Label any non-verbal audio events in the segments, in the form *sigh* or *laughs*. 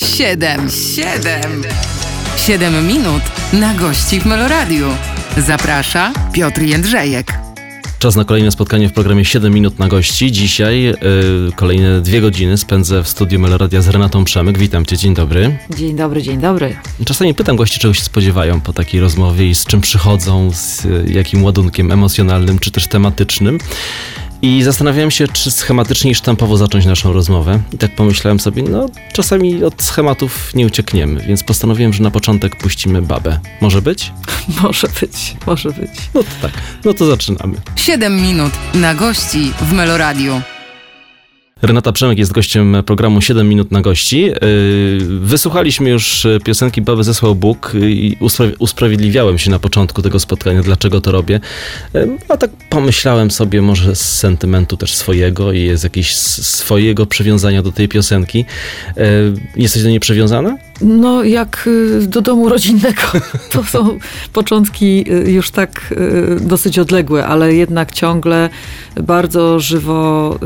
Siedem, siedem, siedem minut na gości w Meloradiu. Zaprasza Piotr Jędrzejek. Czas na kolejne spotkanie w programie 7 minut na gości. Dzisiaj yy, kolejne dwie godziny spędzę w studiu Meloradia z Renatą Przemyk. Witam cię, dzień dobry. Dzień dobry, dzień dobry. Czasami pytam gości, czego się spodziewają po takiej rozmowie i z czym przychodzą, z y, jakim ładunkiem emocjonalnym czy też tematycznym. I zastanawiałem się, czy schematycznie i sztampowo zacząć naszą rozmowę. I tak pomyślałem sobie, no czasami od schematów nie uciekniemy, więc postanowiłem, że na początek puścimy babę. Może być? *laughs* Może być, może być. No to tak, no to zaczynamy. Siedem minut na gości w Meloradiu. Renata Przemek jest gościem programu 7 minut na gości. Yy, Wysłuchaliśmy już piosenki Baby zesłał Bóg i uspra- usprawiedliwiałem się na początku tego spotkania, dlaczego to robię. Yy, A tak pomyślałem sobie może z sentymentu też swojego i jakieś s- swojego przywiązania do tej piosenki. Yy, Jesteś do niej przywiązana? No jak y, do domu rodzinnego. *laughs* To są początki y, już tak y, dosyć odległe, ale jednak ciągle bardzo żywo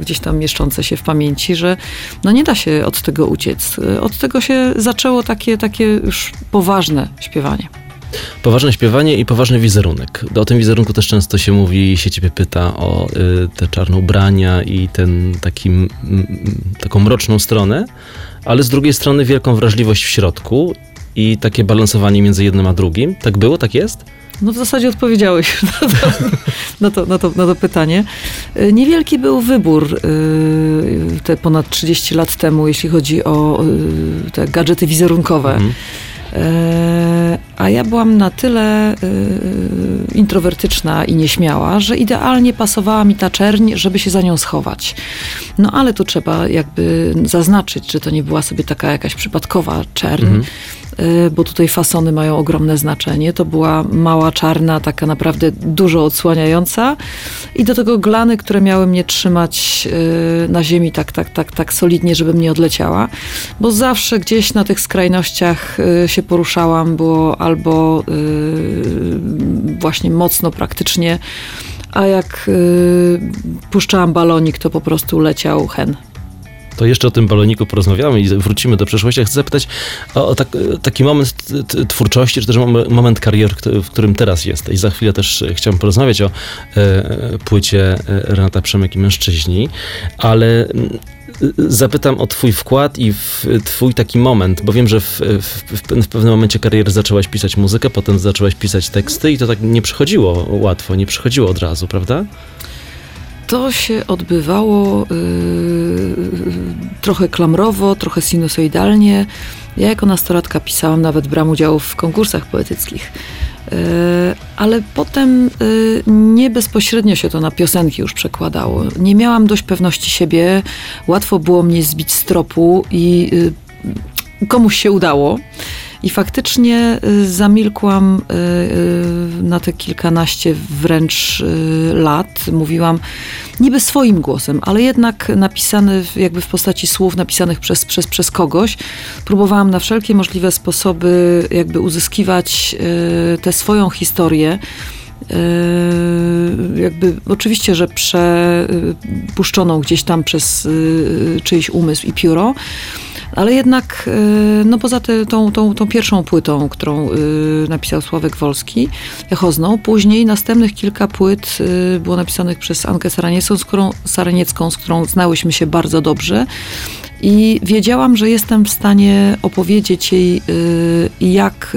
gdzieś tam mieszczące się w pamięci, że no nie da się od tego uciec. Od tego się zaczęło takie, takie już poważne śpiewanie. Poważne śpiewanie i poważny wizerunek. O tym wizerunku też często się mówi i się ciebie pyta o y, te czarne ubrania i ten taki, taką mroczną stronę, ale z drugiej strony wielką wrażliwość w środku i takie balansowanie między jednym a drugim. Tak było? Tak jest? No w zasadzie odpowiedziałeś *laughs* na to, na to, na to, na to pytanie. Y, Niewielki był wybór y, te ponad 30 lat temu, jeśli chodzi o te gadżety wizerunkowe. Mhm. E, A ja byłam na tyle y, introwertyczna i nieśmiała, że idealnie pasowała mi ta czerń, żeby się za nią schować. No ale tu trzeba jakby zaznaczyć, że to nie była sobie taka jakaś przypadkowa czerń, Mhm. Y, bo tutaj fasony mają ogromne znaczenie. To była mała czarna, taka naprawdę dużo odsłaniająca i do tego glany, które miały mnie trzymać y, na ziemi tak, tak, tak, tak solidnie, żebym nie odleciała, bo zawsze gdzieś na tych skrajnościach y, się poruszałam, było albo właśnie mocno praktycznie, a jak puszczałam balonik, to po prostu leciał hen. To jeszcze o tym baloniku porozmawiamy i wrócimy do przeszłości. Chcę zapytać o, tak, taki moment twórczości, czy też mom- moment kariery, w którym teraz jesteś. Za chwilę też e, chciałem porozmawiać o e, płycie e, Renata Przemek i Mężczyźni, ale zapytam o twój wkład i w twój taki moment, bo wiem, że w, w, w pewnym momencie kariery zaczęłaś pisać muzykę, potem zaczęłaś pisać teksty i to tak nie przychodziło łatwo, nie przychodziło od razu, prawda? To się odbywało yy, trochę klamrowo, trochę sinusoidalnie. Ja jako nastolatka pisałam, nawet brałam udział w konkursach poetyckich. Yy, ale potem yy, nie bezpośrednio się to na piosenki już przekładało. Nie miałam dość pewności siebie, łatwo było mnie zbić z tropu i yy, komuś się udało. I faktycznie y, zamilkłam y, y, na te kilkanaście wręcz lat. Mówiłam niby swoim głosem, ale jednak napisany jakby w postaci słów napisanych przez, przez, przez kogoś. Próbowałam na wszelkie możliwe sposoby jakby uzyskiwać tę swoją historię. Y, jakby oczywiście, że przepuszczoną gdzieś tam przez y, czyjś umysł i pióro, ale jednak, y, no poza te, tą, tą, tą pierwszą płytą, którą napisał Sławek Wolski, Echozną, później następnych kilka płyt było napisanych przez Ankę Saraniecką, z którą, Saraniecką, z którą znałyśmy się bardzo dobrze. I wiedziałam, że jestem w stanie opowiedzieć jej, jak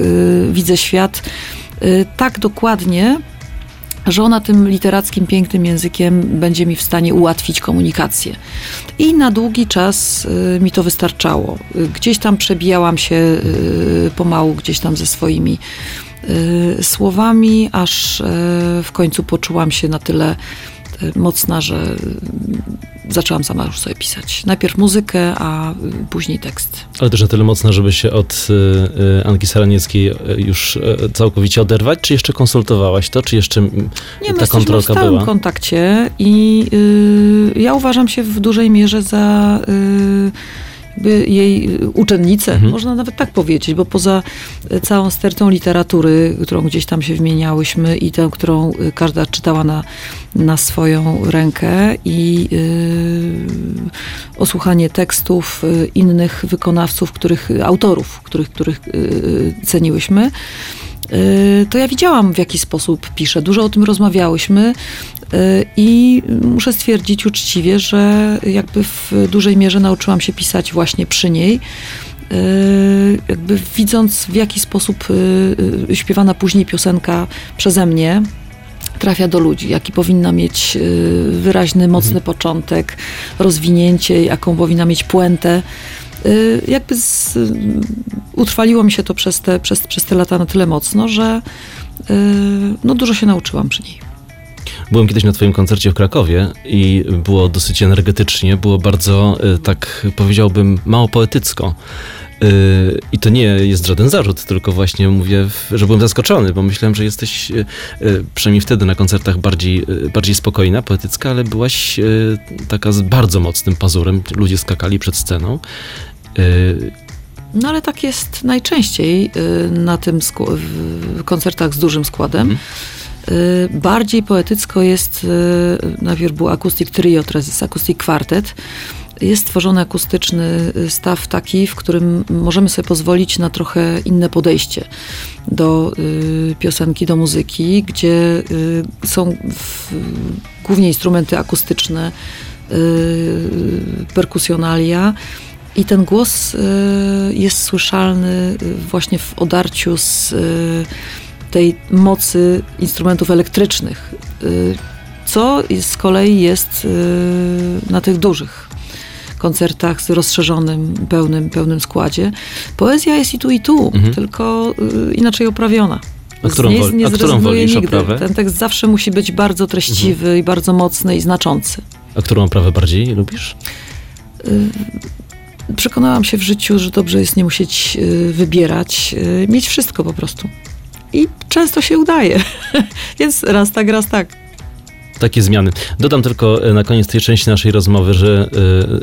widzę świat tak dokładnie, że ona tym literackim, pięknym językiem będzie mi w stanie ułatwić komunikację. I na długi czas y, mi to wystarczało. Y, Gdzieś tam przebijałam się y, pomału, gdzieś tam ze swoimi y, słowami, aż y, w końcu poczułam się na tyle y, mocna, że y, zaczęłam sama już sobie pisać. Najpierw muzykę, a y, później tekst. Ale też na tyle mocno, żeby się od y, y, Anki Saranieckiej już całkowicie oderwać? Czy jeszcze konsultowałaś to? Czy jeszcze mm, Nie, my ta w kontrolka była? kontakcie i y, ja uważam się w dużej mierze za y, jakby jej uczennice, Mhm. można nawet tak powiedzieć, bo poza e, całą stertą literatury, którą gdzieś tam się wymieniałyśmy i tę, którą e, każda czytała na, na swoją rękę i e, osłuchanie tekstów innych wykonawców, których, autorów, których, których e, ceniłyśmy, to ja widziałam, w jaki sposób pisze. Dużo o tym rozmawiałyśmy e, i muszę stwierdzić uczciwie, że jakby w dużej mierze nauczyłam się pisać właśnie przy niej. e, Jakby widząc, w jaki sposób śpiewana później piosenka przeze mnie trafia do ludzi, jaki powinna mieć wyraźny, mocny początek, rozwinięcie, jaką powinna mieć puentę. Y, jakby z, y, utrwaliło mi się to przez te, przez, przez te lata na tyle mocno, że y, no, dużo się nauczyłam przy niej. Byłem kiedyś na twoim koncercie w Krakowie i było dosyć energetycznie, było bardzo, tak powiedziałbym, mało poetycko. I to nie jest żaden zarzut, tylko właśnie mówię, że byłem zaskoczony, bo myślałem, że jesteś przynajmniej wtedy na koncertach bardziej, bardziej spokojna, poetycka, ale byłaś taka z bardzo mocnym pazurem. Ludzie skakali przed sceną. Y, No ale tak jest najczęściej y, na tym w koncertach z dużym składem. Mhm. Y, Bardziej poetycko jest, najpierw był Acoustic Trio, teraz jest Acoustic Quartet. Jest stworzony akustyczny staw taki, w którym możemy sobie pozwolić na trochę inne podejście do piosenki, do muzyki, gdzie są w, głównie instrumenty akustyczne, perkusjonalia, i ten głos y, jest słyszalny y, właśnie w odarciu z y, tej mocy instrumentów elektrycznych, co z kolei jest na tych dużych koncertach z rozszerzonym, pełnym, pełnym składzie. Poezja jest i tu, i tu, Mhm. tylko inaczej oprawiona. A którą wol- nie a którą wolisz, nigdy. oprawę? Ten tekst zawsze musi być bardzo treściwy i bardzo mocny i znaczący. a którą oprawę bardziej lubisz? Y, Przekonałam się w życiu, że dobrze jest nie musieć y, wybierać, y, mieć wszystko po prostu. I często się udaje. *laughs* Więc raz tak, raz tak. Takie zmiany. Dodam tylko e, na koniec tej części naszej rozmowy, że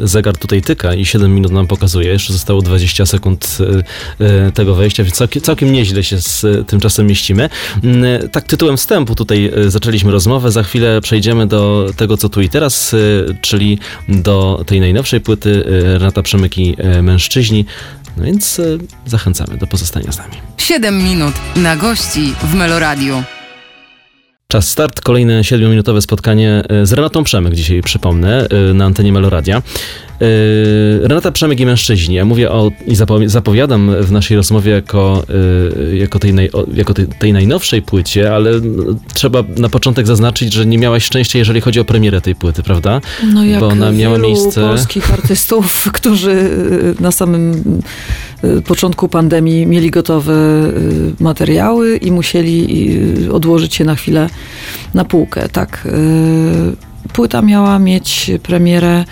e, zegar tutaj tyka i 7 minut nam pokazuje. Jeszcze zostało 20 sekund e, tego wejścia, więc całkiem, nieźle się z tym czasem mieścimy. Mm, Tak tytułem wstępu tutaj zaczęliśmy rozmowę. Za chwilę przejdziemy do tego, co tu i teraz, czyli do tej najnowszej płyty Renata Przemyki Mężczyźni. No więc zachęcamy do pozostania z nami. 7 minut na gości w Meloradiu. Czas start, kolejne 7-minutowe spotkanie e, z Renatą Przemyk dzisiaj, przypomnę, e, na antenie Meloradia. E, Renata Przemyk i mężczyźni. Ja mówię o, i zapo- zapowiadam w naszej rozmowie jako, e, jako, tej, naj, jako tej, tej najnowszej płycie, ale no, trzeba na początek zaznaczyć, że nie miałaś szczęścia, jeżeli chodzi o premierę tej płyty, prawda? No jak Bo ona miała miejsce- polskich artystów, *laughs* którzy na samym początku pandemii mieli gotowe materiały i musieli odłożyć je na chwilę na półkę. Tak. Płyta miała mieć premierę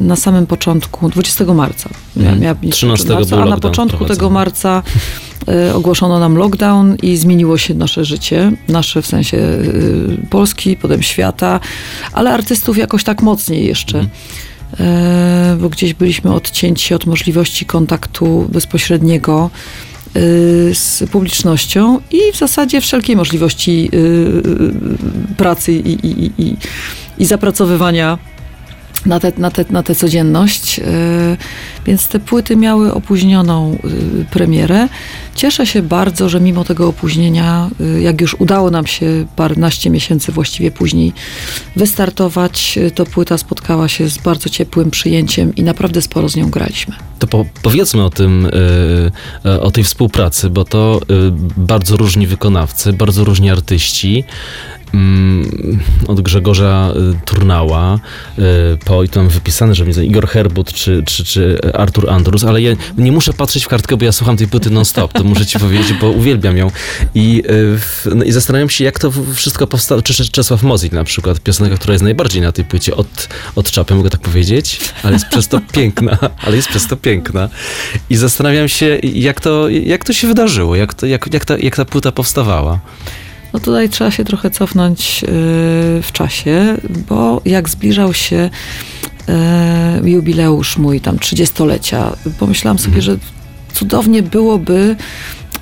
na samym początku, 20 marca. Mia- Mhm. mieć 13 marca, a na początku tego marca y, ogłoszono nam lockdown i zmieniło się nasze życie. Nasze w sensie y, Polski, potem świata, ale artystów jakoś tak mocniej jeszcze. Mhm. Bo gdzieś byliśmy odcięci od możliwości kontaktu bezpośredniego z publicznością i w zasadzie wszelkiej możliwości pracy i, i- i, i zapracowywania na tę na na codzienność. y, Więc te płyty miały opóźnioną y, premierę. Cieszę się bardzo, że mimo tego opóźnienia, y, jak już udało nam się paręnaście miesięcy właściwie później wystartować, to płyta spotkała się z bardzo ciepłym przyjęciem i naprawdę sporo z nią graliśmy. To po, powiedzmy o tym, o tej współpracy, bo to bardzo różni wykonawcy, bardzo różni artyści. Mm, Od Grzegorza y, Turnała, y, po i tu mam wypisane, że Igor Herbut czy, czy, czy Artur Andrus, ale ja nie muszę patrzeć w kartkę, bo ja słucham tej płyty non-stop, to muszę ci *laughs* powiedzieć, bo uwielbiam ją. I, y, no, i zastanawiam się, jak to wszystko powstało, czy, Czesław Mozik na przykład, piosenka, która jest najbardziej na tej płycie od, od czapy, mogę tak powiedzieć, ale jest przez to *laughs* piękna, ale jest przez to piękna. I zastanawiam się, jak to, jak to się wydarzyło, jak, to, jak, jak, ta, jak ta płyta powstawała. No tutaj trzeba się trochę cofnąć yy, w czasie, bo jak zbliżał się e, jubileusz mój tam 30-lecia. Pomyślałam sobie, że cudownie byłoby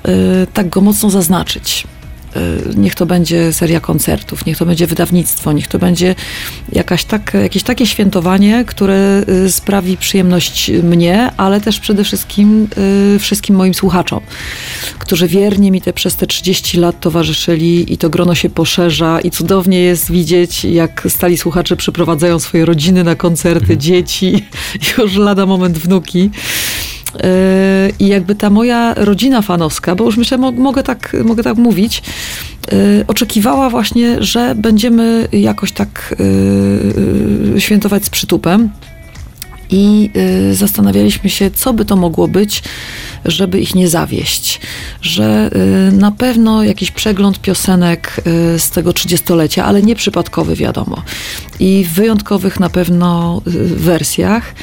e, tak go mocno zaznaczyć. E, Niech to będzie seria koncertów, niech to będzie wydawnictwo, niech to będzie jakaś tak, jakieś takie świętowanie, które y, sprawi przyjemność mnie, ale też przede wszystkim y, wszystkim moim słuchaczom, którzy wiernie mi te przez te 30 lat towarzyszyli i to grono się poszerza i cudownie jest widzieć, jak stali słuchacze przyprowadzają swoje rodziny na koncerty, dzieci, *laughs* już lada moment wnuki. Yy, I jakby ta moja rodzina fanowska, bo już myślę, mo- mogę tak, mogę tak mówić, yy, oczekiwała właśnie, że będziemy jakoś tak yy, świętować z przytupem. I zastanawialiśmy się, co by to mogło być, żeby ich nie zawieść. Że na pewno jakiś przegląd piosenek z tego trzydziestolecia, ale nie przypadkowy, wiadomo. I w wyjątkowych na pewno wersjach.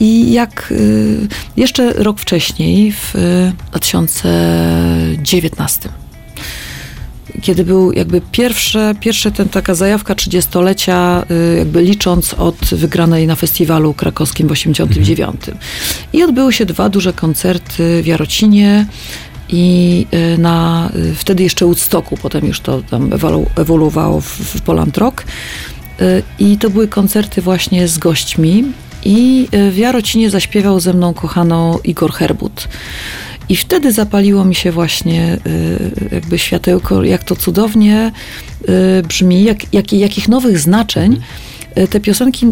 I jak y, jeszcze rok wcześniej, w y, 2019, kiedy był jakby pierwsze, pierwsze ten, taka zajawka 30-lecia, y, jakby licząc od wygranej na festiwalu krakowskim w 89. I odbyły się dwa duże koncerty w Jarocinie i y, na y, wtedy jeszcze Woodstocku, potem już to tam ewolu- ewoluowało w, w Poland Rock. Y, I to były koncerty właśnie z gośćmi. I y, w Jarocinie zaśpiewał ze mną kochano Igor Herbut. I wtedy zapaliło mi się właśnie y, jakby światełko, jak to cudownie y, brzmi, jak, jak, jakich nowych znaczeń te piosenki,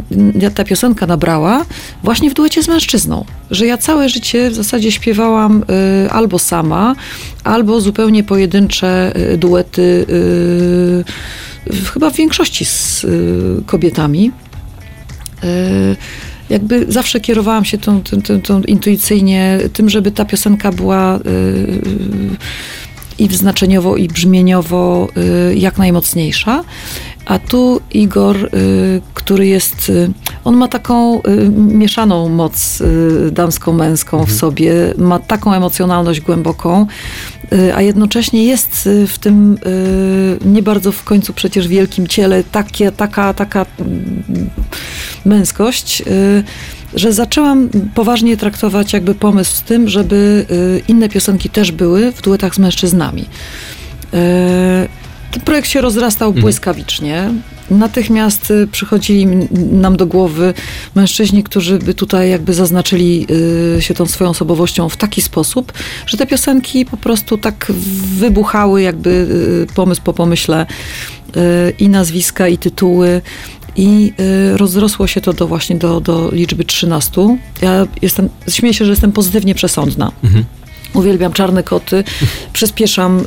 ta piosenka nabrała właśnie w duecie z mężczyzną. Że ja całe życie w zasadzie śpiewałam albo sama, albo zupełnie pojedyncze duety, chyba w większości z kobietami. Y, jakby zawsze kierowałam się tą, tą, tą, tą intuicyjnie tym, żeby ta piosenka była y, i znaczeniowo, i brzmieniowo y, jak najmocniejsza. A tu Igor, y, który jest, y, on ma taką y, mieszaną moc y, damsko-męską w sobie, ma taką emocjonalność głęboką, a jednocześnie jest w tym nie bardzo w końcu przecież wielkim ciele takie, taka, taka mm, męskość, że zaczęłam poważnie traktować jakby pomysł z tym, żeby inne piosenki też były w duetach z mężczyznami. Projekt się rozrastał błyskawicznie. Natychmiast y, przychodzili nam do głowy mężczyźni, którzy by tutaj jakby zaznaczyli y, się tą swoją osobowością w taki sposób, że te piosenki po prostu tak wybuchały jakby y, pomysł po pomyśle i nazwiska, i tytuły. I rozrosło się to do właśnie do, do liczby 13. Ja jestem, śmieję się, że jestem pozytywnie przesądna. Uwielbiam czarne koty. Przyspieszam, y,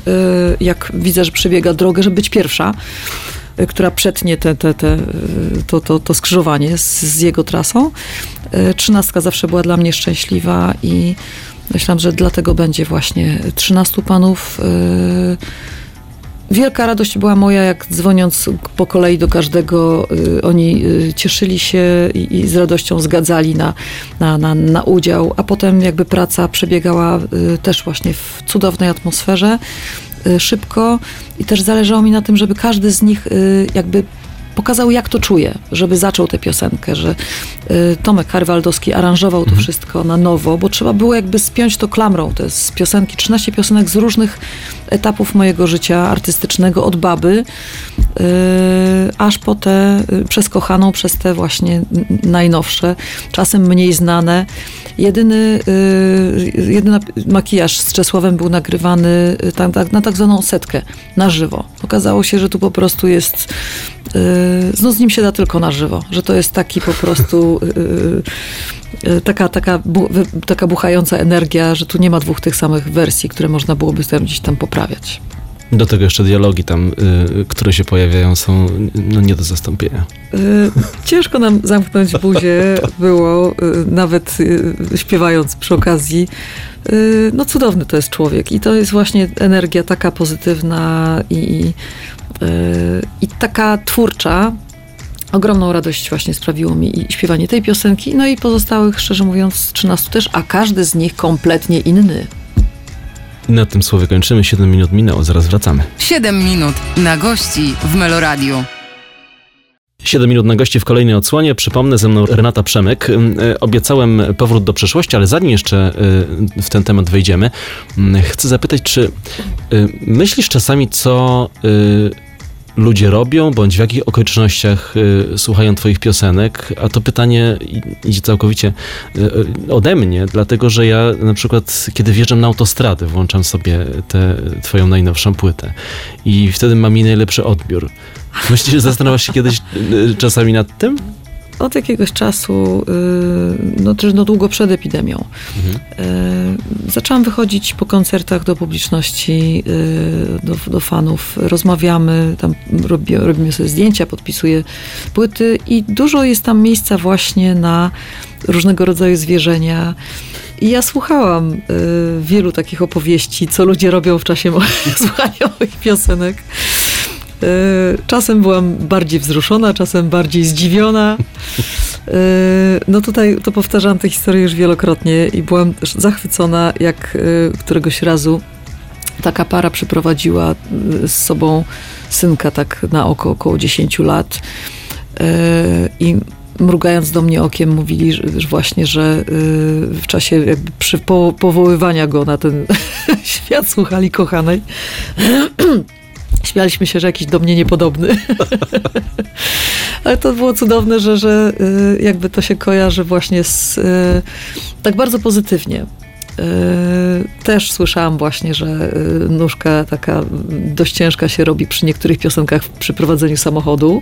jak widzę, że przebiega drogę, żeby być pierwsza, y, która przetnie te, te, te, y, to, to, to skrzyżowanie z, z jego trasą. Trzynastka zawsze była dla mnie szczęśliwa i myślałam, że dlatego będzie właśnie 13 panów. y, Wielka radość była moja, jak dzwoniąc po kolei do każdego, y, oni y, cieszyli się i, i z radością zgadzali na, na, na, na udział, a potem jakby praca przebiegała y, też właśnie w cudownej atmosferze, szybko. I też zależało mi na tym, żeby każdy z nich jakby pokazał, jak to czuje, żeby zaczął tę piosenkę, że y, Tomek Karwaldowski aranżował to wszystko na nowo, bo trzeba było jakby spiąć to klamrą. To jest z piosenki, 13 piosenek z różnych etapów mojego życia artystycznego, od baby, y, aż po te, y, przez kochaną, przez te właśnie najnowsze, czasem mniej znane. Jedyny, y, makijaż z Czesławem był nagrywany y, tak, tak, na tak zwaną setkę, na żywo. Okazało się, że tu po prostu jest no z nim się da tylko na żywo, że to jest taki po prostu y, y, taka, taka, bu, taka buchająca energia, że tu nie ma dwóch tych samych wersji, które można byłoby tam gdzieś tam poprawiać. Do tego jeszcze dialogi tam, y, które się pojawiają, są no, nie do zastąpienia. Y, Ciężko nam zamknąć buzię było, y, nawet y, śpiewając przy okazji. Y, No cudowny to jest człowiek i to jest właśnie energia taka pozytywna i, i, y, i taka twórcza. Ogromną radość właśnie sprawiło mi i śpiewanie tej piosenki, no i pozostałych, szczerze mówiąc, 13 też, a każdy z nich kompletnie inny. I na tym słowie kończymy. 7 minut minęło, zaraz wracamy. 7 minut na gości w Meloradiu. 7 minut na gości w kolejnej odsłonie. Przypomnę, ze mną Renata Przemyk. Y, Obiecałem powrót do przeszłości, ale zanim jeszcze y, w ten temat wejdziemy, y, chcę zapytać, czy y, myślisz czasami, co y, ludzie robią, bądź w jakich okolicznościach y, słuchają twoich piosenek? A to pytanie idzie całkowicie y, ode mnie, dlatego że ja na przykład, kiedy wjeżdżam na autostradę, włączam sobie tę twoją najnowszą płytę i wtedy mam jej najlepszy odbiór. Myślisz, zastanawiasz się kiedyś y, czasami nad tym? Od jakiegoś czasu, y, no też no długo przed epidemią, y, zaczęłam wychodzić po koncertach do publiczności, y, do, do fanów. Rozmawiamy, tam robi, robimy sobie zdjęcia, podpisuję płyty i dużo jest tam miejsca właśnie na różnego rodzaju zwierzenia. I ja słuchałam y, wielu takich opowieści, co ludzie robią w czasie *laughs* słuchania moich piosenek. Y, Czasem byłam bardziej wzruszona, czasem bardziej zdziwiona. Y, No tutaj to powtarzałam tę historię już wielokrotnie i byłam zachwycona, jak y, któregoś razu taka para przyprowadziła z sobą synka tak na oko około 10 lat i mrugając do mnie okiem mówili że, właśnie, że w czasie przy po, powoływania go na ten *laughs* świat słuchali kochanej. *clears throat* Śmialiśmy się, że jakiś do mnie niepodobny. *laughs* Ale to było cudowne, że, że y, jakby to się kojarzy właśnie z y, tak bardzo pozytywnie. Y, Też słyszałam właśnie, że nóżka taka dość ciężka się robi przy niektórych piosenkach przy prowadzeniu samochodu.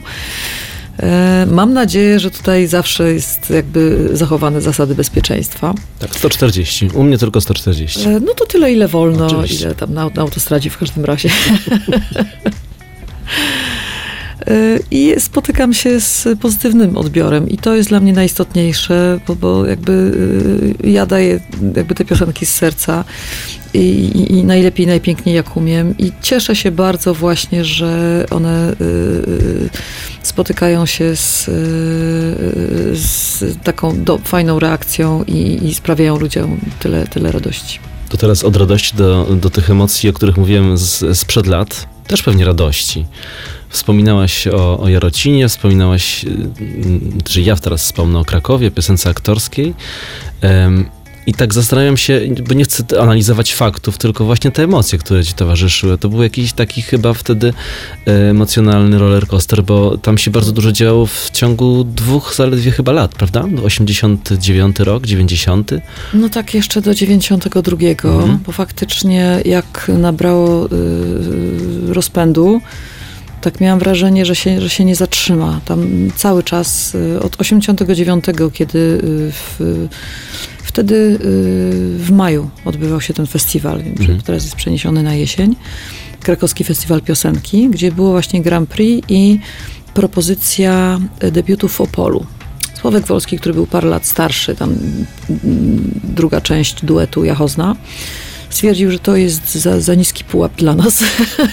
Y, Mam nadzieję, że tutaj zawsze jest jakby zachowane zasady bezpieczeństwa. Tak, 140. U mnie tylko 140. E, No to tyle, ile wolno, Oczywiście. ile tam na, na autostradzie w każdym razie. *laughs* E, I spotykam się z pozytywnym odbiorem i to jest dla mnie najistotniejsze, bo, bo jakby e, ja daję jakby te piosenki z serca i, i, najlepiej, najpiękniej jak umiem i cieszę się bardzo właśnie, że one e, e, spotykają się z, e, z taką do, fajną reakcją i, i sprawiają ludziom tyle, tyle radości. To teraz od radości do, do tych emocji, o których mówiłem z, sprzed lat. Też pewnie radości. Wspominałaś o, o Jarocinie, wspominałaś, y, czy ja teraz wspomnę o Krakowie, piosence aktorskiej. Em, I tak zastanawiam się, bo nie chcę analizować faktów, tylko właśnie te emocje, które ci towarzyszyły. To był jakiś taki chyba wtedy e, emocjonalny rollercoaster, bo tam się bardzo dużo działo w ciągu dwóch zaledwie chyba lat, prawda? 89 rok, 90. No tak, jeszcze do 92, Mhm. bo faktycznie jak nabrało y, rozpędu, tak miałam wrażenie, że się, że się nie zatrzyma. Tam cały czas y, od 89, kiedy y, w, wtedy y, w maju odbywał się ten festiwal, Mhm. teraz jest przeniesiony na jesień, Krakowski Festiwal Piosenki, gdzie było właśnie Grand Prix i propozycja y, debiutu w Opolu. Sławek Wolski, który był parę lat starszy, tam mm, druga część duetu Jachozna, stwierdził, że to jest za, za niski pułap dla nas,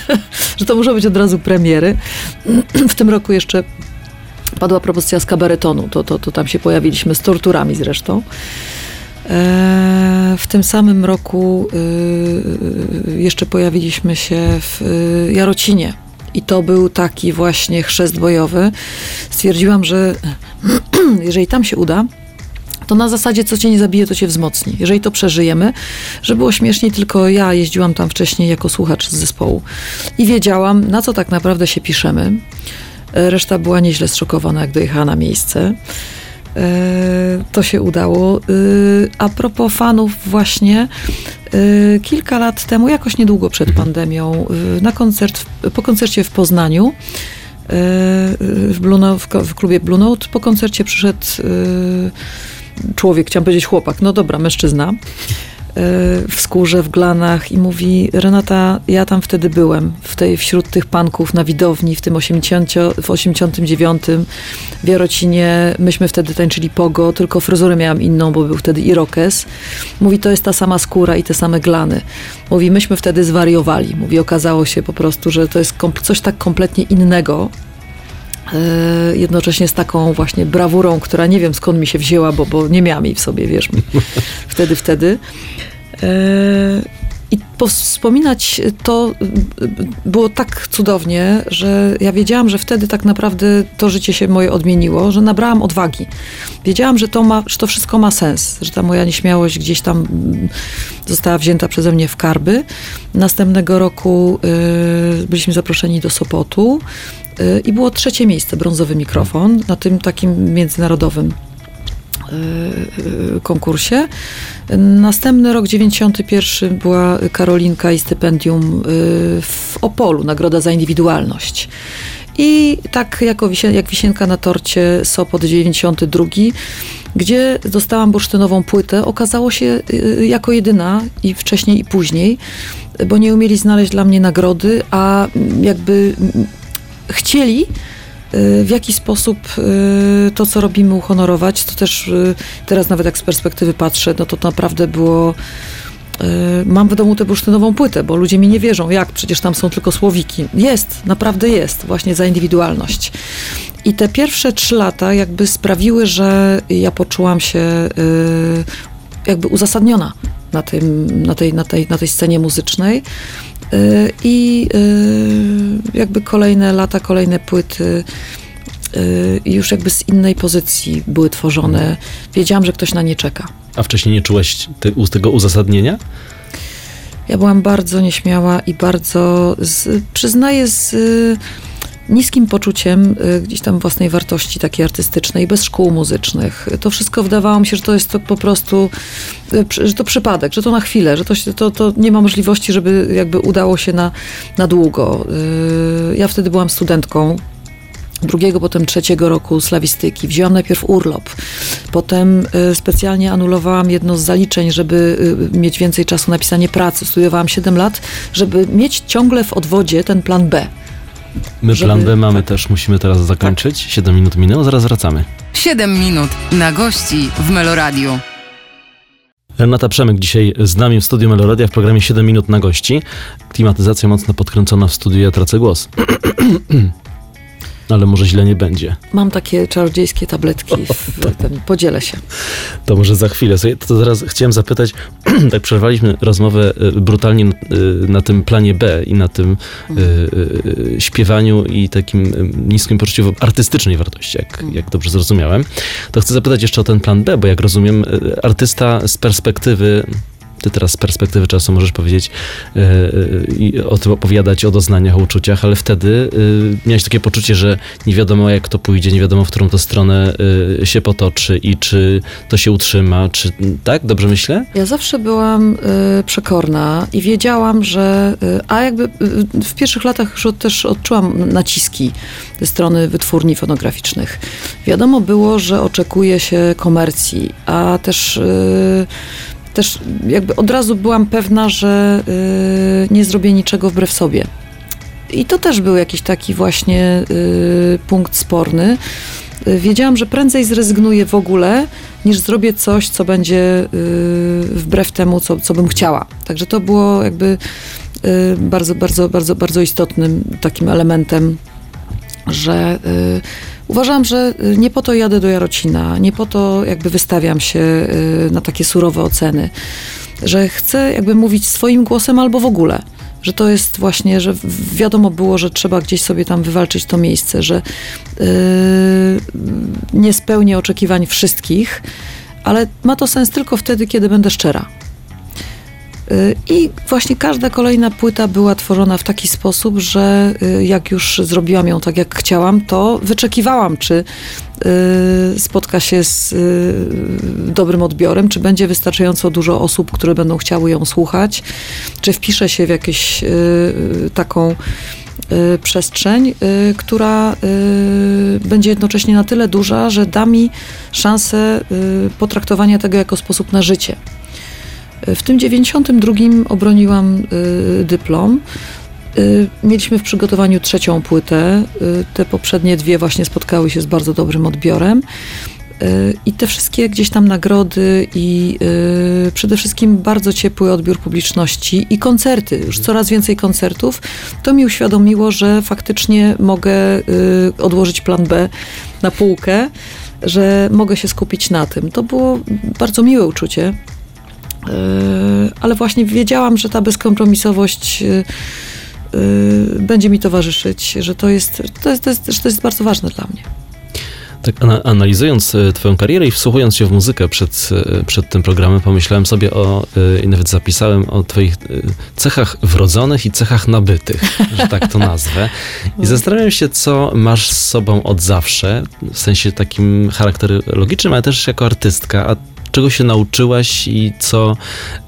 *laughs* że to muszą być od razu premiery. *clears throat* W tym roku jeszcze padła propozycja z kabaretonu, to, to, to tam się pojawiliśmy z torturami zresztą. E, W tym samym roku y, jeszcze pojawiliśmy się w y, Jarocinie. I to był taki właśnie chrzest bojowy. Stwierdziłam, że *clears throat* jeżeli tam się uda, to na zasadzie co cię nie zabije, to cię wzmocni. Jeżeli to przeżyjemy, że było śmieszniej, tylko ja jeździłam tam wcześniej jako słuchacz z zespołu i wiedziałam, na co tak naprawdę się piszemy. E, Reszta była nieźle zszokowana, jak dojechała na miejsce. To się udało. E, A propos fanów, właśnie e, kilka lat temu, jakoś niedługo przed pandemią, e, na koncert, po koncercie w Poznaniu, w, Blue Note, w klubie Blue Note, po koncercie przyszedł człowiek, chciałam powiedzieć chłopak, no dobra, mężczyzna, w skórze, w glanach i mówi, Renata, ja tam wtedy byłem, w tej, wśród tych panków na widowni, w tym 80, w 89 w Jarocinie, myśmy wtedy tańczyli pogo, tylko fryzurę miałam inną, bo był wtedy irokes. Mówi, to jest ta sama skóra i te same glany. Mówi, myśmy wtedy zwariowali. Mówi, okazało się po prostu, że to jest coś tak kompletnie innego, jednocześnie z taką właśnie brawurą, która nie wiem skąd mi się wzięła, bo, bo nie miałam jej w sobie, wiesz, *laughs* wtedy, wtedy. E, I wspominać to było tak cudownie, że ja wiedziałam, że wtedy tak naprawdę to życie się moje odmieniło, że nabrałam odwagi. Wiedziałam, że to, ma, że to wszystko ma sens, że ta moja nieśmiałość gdzieś tam została wzięta przeze mnie w karby. Następnego roku byliśmy zaproszeni do Sopotu i było trzecie miejsce, brązowy mikrofon, na tym takim międzynarodowym y, konkursie. Następny rok, 91, była Karolinka i stypendium w Opolu, nagroda za indywidualność. I tak jako jak wisienka na torcie Sopot 92, gdzie dostałam bursztynową płytę, okazało się jako jedyna i wcześniej i później, bo nie umieli znaleźć dla mnie nagrody, a jakby chcieli w jaki sposób to, co robimy, uhonorować. To też teraz nawet jak z perspektywy patrzę, no to naprawdę było mam w domu tę bursztynową płytę, bo ludzie mi nie wierzą, jak, przecież tam są tylko słowiki. Jest, naprawdę jest, właśnie za indywidualność. I te pierwsze trzy lata jakby sprawiły, że ja poczułam się jakby uzasadniona na, tym, na, tej, na, tej, na tej scenie muzycznej. I jakby kolejne lata, kolejne płyty już jakby z innej pozycji były tworzone. Wiedziałam, że ktoś na nie czeka. A wcześniej nie czułaś te, tego uzasadnienia? Ja byłam bardzo nieśmiała i bardzo, z, przyznaję, z niskim poczuciem gdzieś tam własnej wartości takiej artystycznej, bez szkół muzycznych. To wszystko wydawało mi się, że to jest to po prostu, że to przypadek, że to na chwilę, że to, to, to nie ma możliwości, żeby jakby udało się na, na długo. Ja wtedy byłam studentką, drugiego, potem trzeciego roku slawistyki. Wzięłam najpierw urlop, potem specjalnie anulowałam jedno z zaliczeń, żeby mieć więcej czasu na pisanie pracy. Studiowałam 7 lat, żeby mieć ciągle w odwodzie ten plan B. My żeby, plan B mamy tak. też, musimy teraz zakończyć. Tak. 7 minut minęło, zaraz wracamy. 7 minut na gości w Meloradiu. Renata Przemyk dzisiaj z nami w studiu Meloradia w programie 7 minut na gości. Klimatyzacja mocno podkręcona w studiu, ja tracę głos. *clears throat* ale może źle nie będzie. Mam takie czarodziejskie tabletki, *laughs* w, ten, podzielę się. To może za chwilę. To zaraz chciałem zapytać, *clears throat* tak przerwaliśmy rozmowę y, brutalnie y, na tym planie B i na tym y, śpiewaniu i takim niskim poczuciu artystycznej wartości, jak, mm. jak dobrze zrozumiałem. To chcę zapytać jeszcze o ten plan B, bo jak rozumiem, artysta z perspektywy ty teraz z perspektywy czasu możesz powiedzieć yy, i o tym opowiadać, o doznaniach, o uczuciach, ale wtedy yy, miałeś takie poczucie, że nie wiadomo jak to pójdzie, nie wiadomo w którą to stronę się potoczy i czy to się utrzyma, czy tak? Dobrze myślę? Ja zawsze byłam przekorna i wiedziałam, że a jakby w pierwszych latach już też odczułam naciski ze strony wytwórni fonograficznych. Wiadomo było, że oczekuje się komercji, a też też jakby od razu byłam pewna, że y, nie zrobię niczego wbrew sobie. I to też był jakiś taki właśnie y, punkt sporny. Y, wiedziałam, że prędzej zrezygnuję w ogóle, niż zrobię coś, co będzie wbrew temu, co, co bym chciała. Także to było jakby bardzo, bardzo, bardzo, bardzo istotnym takim elementem, że Uważam, że y, nie po to jadę do Jarocina, nie po to jakby wystawiam się y, na takie surowe oceny, że chcę jakby mówić swoim głosem albo w ogóle że to jest właśnie, że wiadomo było, że trzeba gdzieś sobie tam wywalczyć to miejsce, że yy, nie spełnię oczekiwań wszystkich, ale ma to sens tylko wtedy, kiedy będę szczera. I właśnie każda kolejna płyta była tworzona w taki sposób, że y, jak już zrobiłam ją tak, jak chciałam, to wyczekiwałam, czy y, spotka się z y, dobrym odbiorem, czy będzie wystarczająco dużo osób, które będą chciały ją słuchać, czy wpisze się w jakąś taką przestrzeń, która będzie jednocześnie na tyle duża, że da mi szansę potraktowania tego jako sposób na życie. W tym 92 obroniłam y, dyplom. Y, mieliśmy w przygotowaniu trzecią płytę. Y, te poprzednie dwie właśnie spotkały się z bardzo dobrym odbiorem. I te wszystkie gdzieś tam nagrody i przede wszystkim bardzo ciepły odbiór publiczności i koncerty, już coraz więcej koncertów, to mi uświadomiło, że faktycznie mogę odłożyć plan B na półkę, że mogę się skupić na tym. To było bardzo miłe uczucie ale właśnie wiedziałam, że ta bezkompromisowość będzie mi towarzyszyć, że to jest, to jest, to jest, że to jest bardzo ważne dla mnie. Tak analizując e, twoją karierę i wsłuchując się w muzykę przed, e, przed tym programem, pomyślałem sobie o, e, i nawet zapisałem o twoich cechach wrodzonych i cechach nabytych, że tak to nazwę. I *laughs* zastanawiam się, co masz z sobą od zawsze, w sensie takim charakterologicznym, ale też jako artystka, a czego się nauczyłaś i co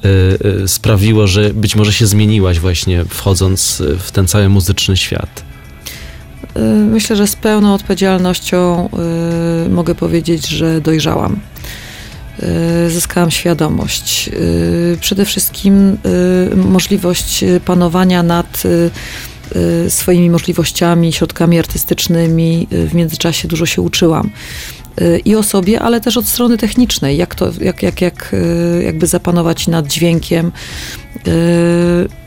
y, y, sprawiło, że być może się zmieniłaś właśnie wchodząc w ten cały muzyczny świat? Y, myślę, że z pełną odpowiedzialnością y, mogę powiedzieć, że dojrzałam. Y, zyskałam świadomość. Przede wszystkim możliwość panowania nad swoimi możliwościami, środkami artystycznymi. W międzyczasie dużo się uczyłam i o sobie, ale też od strony technicznej, jak, to, jak, jak, jak jakby zapanować nad dźwiękiem.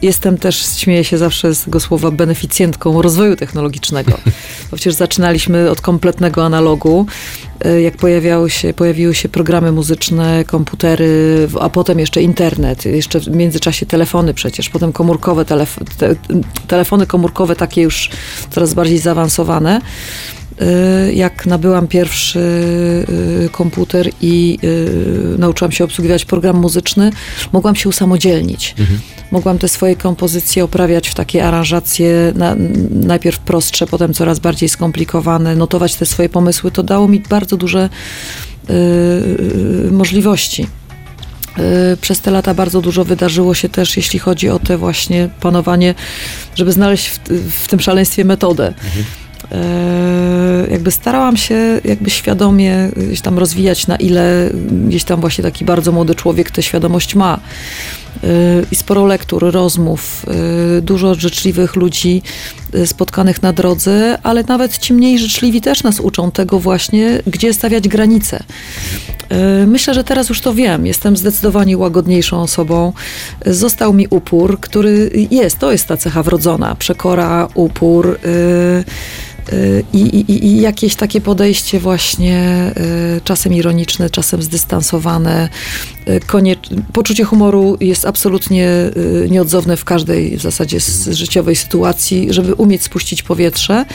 Jestem też, śmieję się zawsze z tego słowa, beneficjentką rozwoju technologicznego. *laughs* Bo przecież zaczynaliśmy od kompletnego analogu, jak pojawiały się, pojawiły się programy muzyczne, komputery, a potem jeszcze internet, jeszcze w międzyczasie telefony przecież, potem komórkowe, telef te, telefony komórkowe takie już coraz bardziej zaawansowane. Y, jak nabyłam pierwszy y, komputer i y, nauczyłam się obsługiwać program muzyczny, mogłam się usamodzielnić. Mhm. Mogłam te swoje kompozycje oprawiać w takie aranżacje, na, najpierw prostsze, potem coraz bardziej skomplikowane, notować te swoje pomysły. To dało mi bardzo duże możliwości. Przez te lata bardzo dużo wydarzyło się też, jeśli chodzi o te właśnie panowanie, żeby znaleźć w, w tym szaleństwie metodę. Mhm jakby starałam się jakby świadomie gdzieś tam rozwijać, na ile gdzieś tam właśnie taki bardzo młody człowiek tę świadomość ma. E, I sporo lektur, rozmów, e, dużo życzliwych ludzi spotkanych na drodze, ale nawet ci mniej życzliwi też nas uczą tego właśnie, gdzie stawiać granice. Myślę, że teraz już to wiem. Jestem zdecydowanie łagodniejszą osobą. Został mi upór, który jest, to jest ta cecha wrodzona. Przekora, upór. I, i, I, jakieś takie podejście właśnie y, czasem ironiczne, czasem zdystansowane. Y. Poczucie humoru jest absolutnie y, nieodzowne w każdej w zasadzie życiowej sytuacji, żeby umieć spuścić powietrze.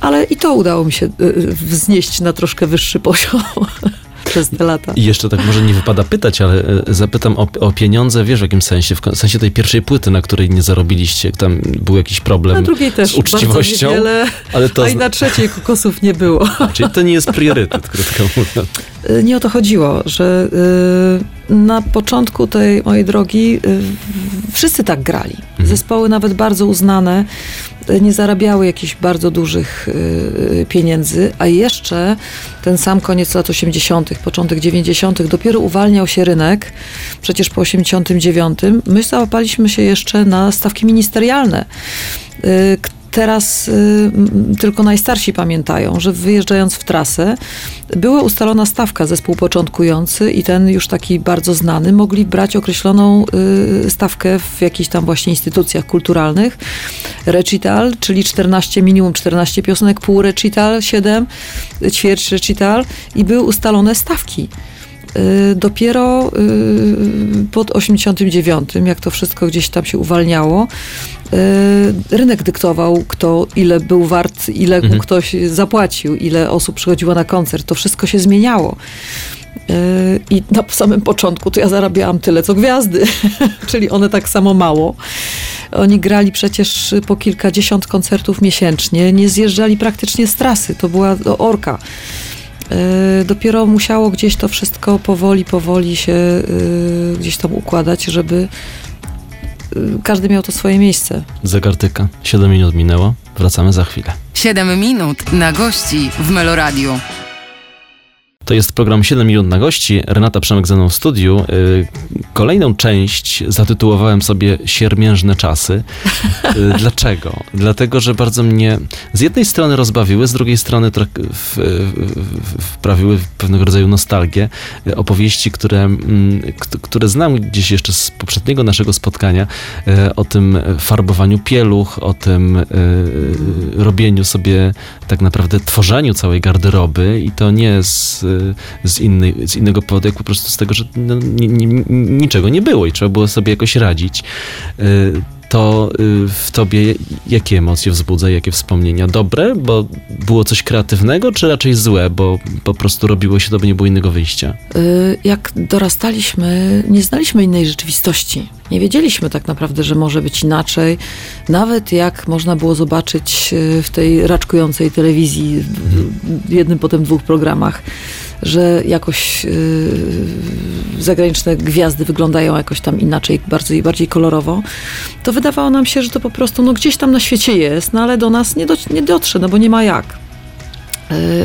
Ale i to udało mi się wznieść na troszkę wyższy poziom *laughs* przez te lata. I jeszcze tak może nie wypada pytać, ale e, zapytam o, o pieniądze, wiesz w jakim sensie? W sensie tej pierwszej płyty, na której nie zarobiliście, tam był jakiś problem na drugiej też z uczciwością. Niewiele, ale to... A i na trzeciej kokosów nie było. *laughs* Czyli to nie jest priorytet, krótko mówiąc. E, nie o to chodziło, że y, na początku tej mojej drogi y, wszyscy tak grali. Mhm. Zespoły nawet bardzo uznane nie zarabiały jakichś bardzo dużych y, pieniędzy, a jeszcze ten sam koniec lat 80., początek 90., dopiero uwalniał się rynek, przecież po 89. My załapaliśmy się jeszcze na stawki ministerialne y, teraz y, tylko najstarsi pamiętają, że wyjeżdżając w trasę, była ustalona stawka zespół początkujący i ten już taki bardzo znany mogli brać określoną y, stawkę w jakichś tam właśnie instytucjach kulturalnych. Recital, czyli 14, minimum 14 piosenek, pół recital, 7, ćwierć recital i były ustalone stawki. Y, dopiero y, pod 89, jak to wszystko gdzieś tam się uwalniało, y, rynek dyktował, kto ile był wart, ile mhm. ktoś zapłacił, ile osób przychodziło na koncert. To wszystko się zmieniało. I na samym początku to ja zarabiałam tyle, co gwiazdy, *laughs* czyli one tak samo mało. Oni grali przecież po kilkadziesiąt koncertów miesięcznie, nie zjeżdżali praktycznie z trasy, to była orka. E, dopiero musiało gdzieś to wszystko powoli, powoli się e, gdzieś tam układać, żeby e, każdy miał to swoje miejsce. Zegartyka. 7 minut minęło. Wracamy za chwilę. 7 minut na gości w Meloradiu. To jest program 7 minut na gości. Renata Przemek ze mną w studiu. Y, kolejną część zatytułowałem sobie Siermiężne czasy. Y, *laughs* dlaczego? Dlatego, że bardzo mnie z jednej strony rozbawiły, z drugiej strony wprawiły pewnego rodzaju nostalgię. Opowieści, które, mm, które znam gdzieś jeszcze z poprzedniego naszego spotkania y, o tym farbowaniu pieluch, o tym robieniu sobie tak naprawdę tworzeniu całej garderoby i to nie z z, innej, z innego powodu, jak po prostu z tego, że no, ni, ni, niczego nie było i trzeba było sobie jakoś radzić. Y, to y, w tobie jakie emocje wzbudza, jakie wspomnienia? Dobre, bo było coś kreatywnego, czy raczej złe, bo po prostu robiło się to, bo nie było innego wyjścia? Y, Jak dorastaliśmy, nie znaliśmy innej rzeczywistości. Nie wiedzieliśmy tak naprawdę, że może być inaczej. Nawet jak można było zobaczyć y, w tej raczkującej telewizji, w jednym potem dwóch programach, że jakoś y, zagraniczne gwiazdy wyglądają jakoś tam inaczej, bardziej, bardziej kolorowo, to wydawało nam się, że to po prostu no, gdzieś tam na świecie jest, no ale do nas nie, do, nie dotrze, no bo nie ma jak.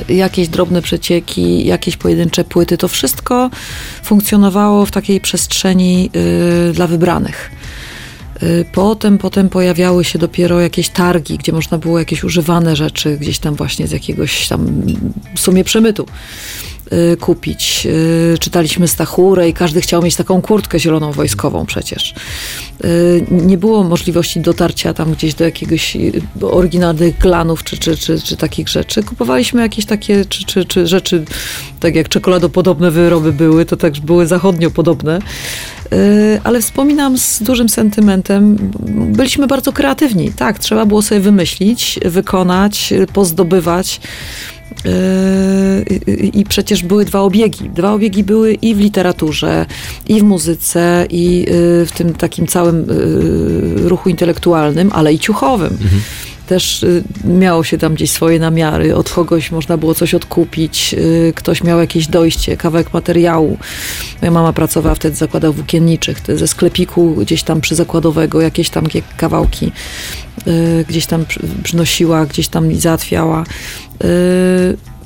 Y, jakieś drobne przecieki, jakieś pojedyncze płyty, to wszystko funkcjonowało w takiej przestrzeni y, dla wybranych. Y, Potem, potem pojawiały się dopiero jakieś targi, gdzie można było jakieś używane rzeczy gdzieś tam właśnie z jakiegoś tam w sumie przemytu kupić. Y, Czytaliśmy Stachurę i każdy chciał mieć taką kurtkę zieloną wojskową przecież. Y, Nie było możliwości dotarcia tam gdzieś do jakiegoś y, oryginalnych glanów czy, czy, czy, czy takich rzeczy. Kupowaliśmy jakieś takie czy, czy, czy rzeczy, tak jak czekoladopodobne wyroby były, to też były zachodniopodobne. Y, Ale wspominam z dużym sentymentem, byliśmy bardzo kreatywni. Tak, trzeba było sobie wymyślić, wykonać, y, pozdobywać. Yy, I przecież były dwa obiegi. Dwa obiegi były i w literaturze, i w muzyce, i yy, w tym takim całym yy, ruchu intelektualnym, ale i ciuchowym. Też y, miało się tam gdzieś swoje namiary, od kogoś można było coś odkupić, y, ktoś miał jakieś dojście, kawałek materiału. Moja mama pracowała wtedy w zakładach włókienniczych, ze sklepiku gdzieś tam przyzakładowego, jakieś tam kawałki y, gdzieś tam przy- przynosiła, gdzieś tam załatwiała.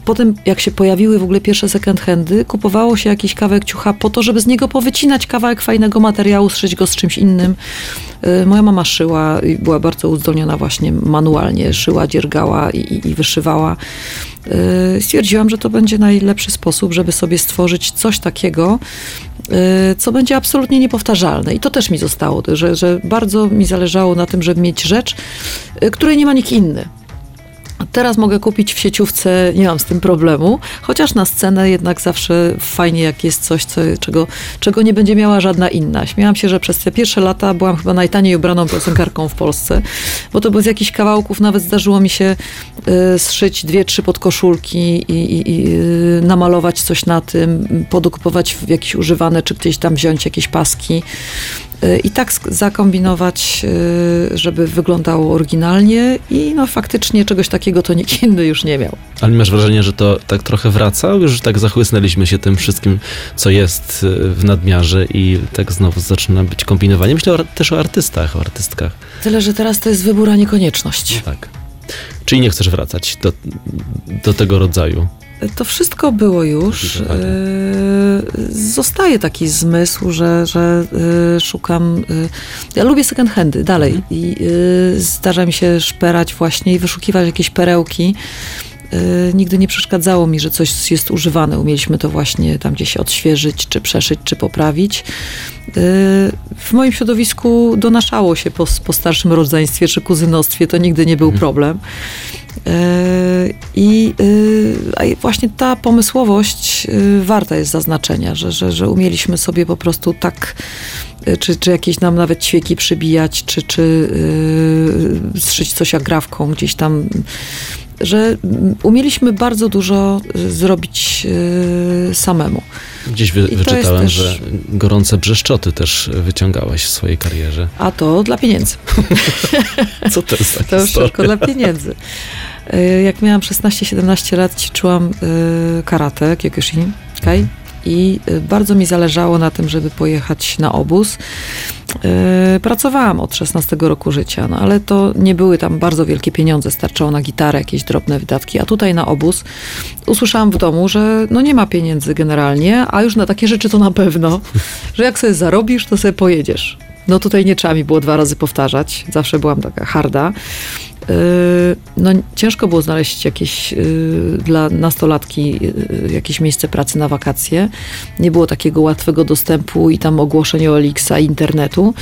Potem, jak się pojawiły w ogóle pierwsze second handy, kupowało się jakiś kawałek ciucha po to, żeby z niego powycinać kawałek fajnego materiału, szyć go z czymś innym. Y, Moja mama szyła i była bardzo uzdolniona właśnie manualnie. Szyła, dziergała i, i, wyszywała. Y, Stwierdziłam, że to będzie najlepszy sposób, żeby sobie stworzyć coś takiego, y, co będzie absolutnie niepowtarzalne. I to też mi zostało, że, że bardzo mi zależało na tym, żeby mieć rzecz, której nie ma nikt inny. Teraz mogę kupić w sieciówce, nie mam z tym problemu, chociaż na scenę jednak zawsze fajnie, jak jest coś, co, czego, czego nie będzie miała żadna inna. Śmiałam się, że przez te pierwsze lata byłam chyba najtaniej ubraną piosenkarką w Polsce, bo to z jakichś kawałków nawet zdarzyło mi się y, zszyć dwie, trzy podkoszulki i, i, i y, namalować coś na tym, podokupować w jakieś używane, czy gdzieś tam wziąć jakieś paski. Y, I tak zakombinować, y, żeby wyglądało oryginalnie i no faktycznie czegoś takiego to nikt inny już nie miał. Ale masz wrażenie, że to tak trochę wraca? Już tak zachłysnęliśmy się tym wszystkim, co jest y, w nadmiarze i tak znowu zaczyna być kombinowanie. Myślę też o artystach, o artystkach. Tyle, że teraz to jest wybór, a nie konieczność. Tak. Czyli nie chcesz wracać do, do tego rodzaju. To wszystko było już. Y, Zostaje taki zmysł, że, że y, szukam. y, Ja lubię second handy dalej i y, zdarza mi się szperać właśnie i wyszukiwać jakieś perełki. Nigdy nie przeszkadzało mi, że coś jest używane. Umieliśmy to właśnie tam gdzieś odświeżyć, czy przeszyć, czy poprawić. W moim środowisku donaszało się po, po starszym rodzeństwie czy kuzynostwie, to nigdy nie był problem. Y, I y, a i właśnie ta pomysłowość y, warta jest zaznaczenia, że, że, że umieliśmy sobie po prostu tak, czy, czy jakieś nam nawet ćwieki przybijać, czy, czy zszyć coś agrafką gdzieś tam, że umieliśmy bardzo dużo y, zrobić y, samemu. Gdzieś wy, wyczytałem, też- że gorące brzeszczoty też wyciągałaś w swojej karierze. A to dla pieniędzy. *laughs* Co to jest za *laughs* To historia? tylko dla pieniędzy. Y, Jak miałam 16-17 lat, ćwiczyłam karate, kyokushin, kai, i y, bardzo mi zależało na tym, żeby pojechać na obóz. Y, Pracowałam od 16 roku życia, no ale to nie były tam bardzo wielkie pieniądze, starczało na gitarę, jakieś drobne wydatki, a tutaj na obóz usłyszałam w domu, że no nie ma pieniędzy generalnie, a już na takie rzeczy to na pewno, *laughs* że jak sobie zarobisz, to sobie pojedziesz. No tutaj nie trzeba mi było dwa razy powtarzać, zawsze byłam taka harda. Yy, No ciężko było znaleźć jakieś yy, dla nastolatki yy, jakieś miejsce pracy na wakacje. Nie było takiego łatwego dostępu i tam ogłoszeń o Elixa internetu.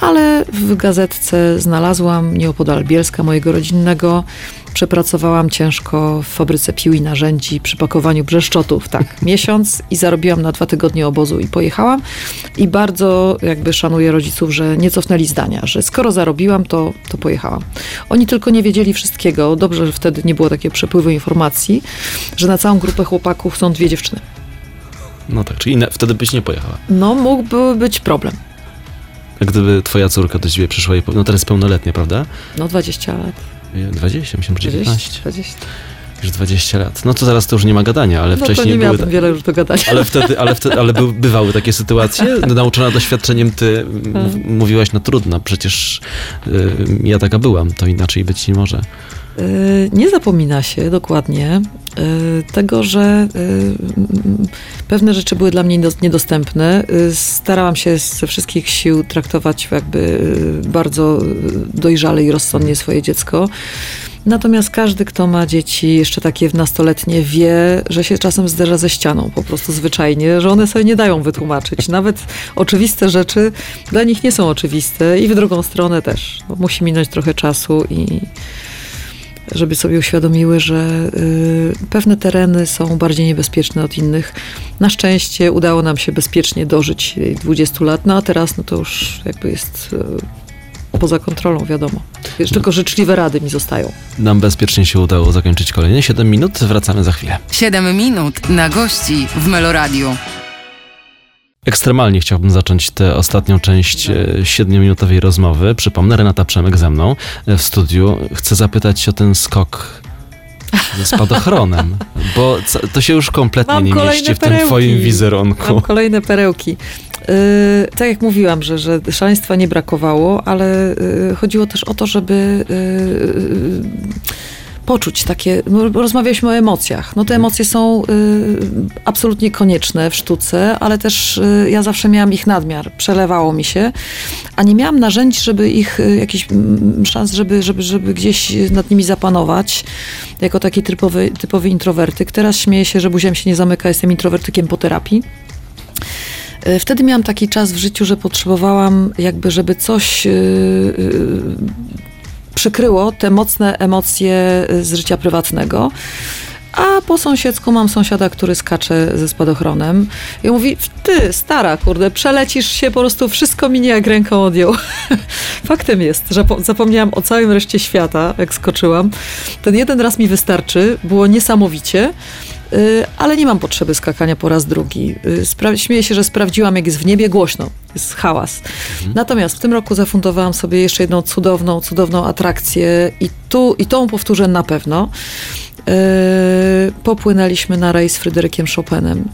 ale w gazetce znalazłam nieopodal Bielska, mojego rodzinnego. Przepracowałam ciężko w fabryce pił i narzędzi przy pakowaniu brzeszczotów, tak, *laughs* miesiąc i zarobiłam na dwa tygodnie obozu i pojechałam. I bardzo jakby szanuję rodziców, że nie cofnęli zdania, że skoro zarobiłam, to, to pojechałam. Oni tylko nie wiedzieli wszystkiego. Dobrze, że wtedy nie było takiego przepływu informacji, że na całą grupę chłopaków są dwie dziewczyny. No tak, czyli na, wtedy byś nie pojechała. No, mógłby być problem. A gdyby twoja córka do ciebie przyszła i no teraz pełnoletnia, prawda? No, 20 lat. 20, myślałem, że 19. 20. Już 20 lat. No to zaraz to już nie ma gadania, ale No to wcześniej nie były... miałabym wiele już do gadania. Ale wtedy, ale wtedy, ale by, bywały takie sytuacje? Nauczona doświadczeniem ty mów, mówiłaś, no trudno, przecież y, ja taka byłam, to inaczej być nie może. Y, Nie zapomina się dokładnie tego, że y, pewne rzeczy były dla mnie niedos- niedostępne. Y, Starałam się ze wszystkich sił traktować jakby y, bardzo y, dojrzale i rozsądnie swoje dziecko. Natomiast każdy, kto ma dzieci jeszcze takie nastoletnie, wie, że się czasem zderza ze ścianą po prostu zwyczajnie, że one sobie nie dają wytłumaczyć. Nawet oczywiste rzeczy dla nich nie są oczywiste i w drugą stronę też. No, musi minąć trochę czasu i żeby sobie uświadomiły, że y, pewne tereny są bardziej niebezpieczne od innych. Na szczęście udało nam się bezpiecznie dożyć y, 20 lat, no a teraz no to już jakby jest y, poza kontrolą, wiadomo. Już tylko życzliwe rady mi zostają. Nam bezpiecznie się udało zakończyć kolejne 7 minut, wracamy za chwilę. 7 minut na gości w Meloradiu. Ekstremalnie chciałbym zacząć tę ostatnią część e, siedmiominutowej rozmowy. Przypomnę, Renata Przemek ze mną e, w studiu. Chcę zapytać o ten skok ze spadochronem, *laughs* bo to się już kompletnie Mam nie mieści w tym perełki. twoim wizerunku. Mam kolejne perełki. Yy, tak jak mówiłam, że, że szaleństwa nie brakowało, ale yy, chodziło też o to, żeby yy, poczuć takie. Rozmawialiśmy o emocjach. No te emocje są yy, absolutnie konieczne w sztuce, ale też yy, ja zawsze miałam ich nadmiar. Przelewało mi się, a nie miałam narzędzi, żeby ich, jakichś mm, szans, żeby, żeby, żeby gdzieś nad nimi zapanować. Jako taki typowy, typowy introwertyk. Teraz śmieję się, że buziam się nie zamyka, jestem introwertykiem po terapii. E, Wtedy miałam taki czas w życiu, że potrzebowałam jakby, żeby coś yy, yy, przykryło te mocne emocje y, z życia prywatnego. A po sąsiedzku mam sąsiada, który skacze ze spadochronem i mówi, ty stara, kurde, przelecisz się, po prostu wszystko minie jak ręką odjął. *laughs* Faktem jest, że po- zapomniałam o całym reszcie świata, jak skoczyłam. Ten jeden raz mi wystarczy, było niesamowicie, ale nie mam potrzeby skakania po raz drugi. Y, Spra- śmieję się, że sprawdziłam, jak jest w niebie głośno, jest hałas. Natomiast w tym roku zafundowałam sobie jeszcze jedną cudowną, cudowną atrakcję i tu, i tą powtórzę na pewno. Yy, popłynęliśmy na rejs z Fryderykiem Chopinem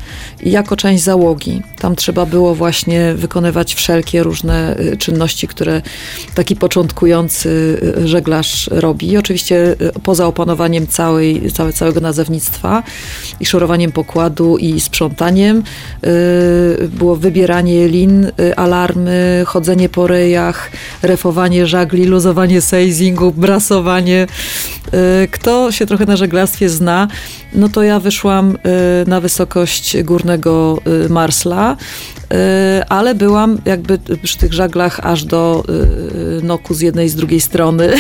i jako część załogi. Tam trzeba było właśnie wykonywać wszelkie różne y, czynności, które taki początkujący y, żeglarz robi. Oczywiście y, poza opanowaniem całej, całe, całego nazewnictwa i szorowaniem pokładu i sprzątaniem y, było wybieranie lin, y, alarmy, chodzenie po rejach, refowanie żagli, luzowanie seizingu, brasowanie. Y, Kto się trochę na żeglarstwie zna, no to ja wyszłam na wysokość górnego Marsla, ale byłam jakby przy tych żaglach aż do noku z jednej i z drugiej strony.